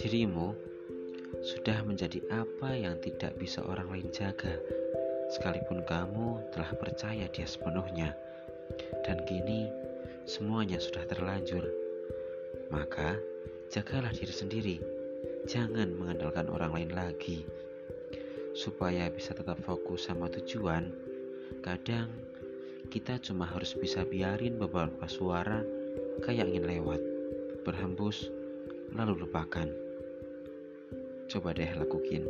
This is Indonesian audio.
Dirimu sudah menjadi apa yang tidak bisa orang lain jaga, sekalipun kamu telah percaya dia sepenuhnya. Dan kini semuanya sudah terlanjur. Maka jagalah diri sendiri, jangan mengandalkan orang lain lagi. Supaya bisa tetap fokus sama tujuan, kadang kita cuma harus bisa biarin beberapa suara kayak ingin lewat, berhembus, lalu lupakan. Coba deh lakukan.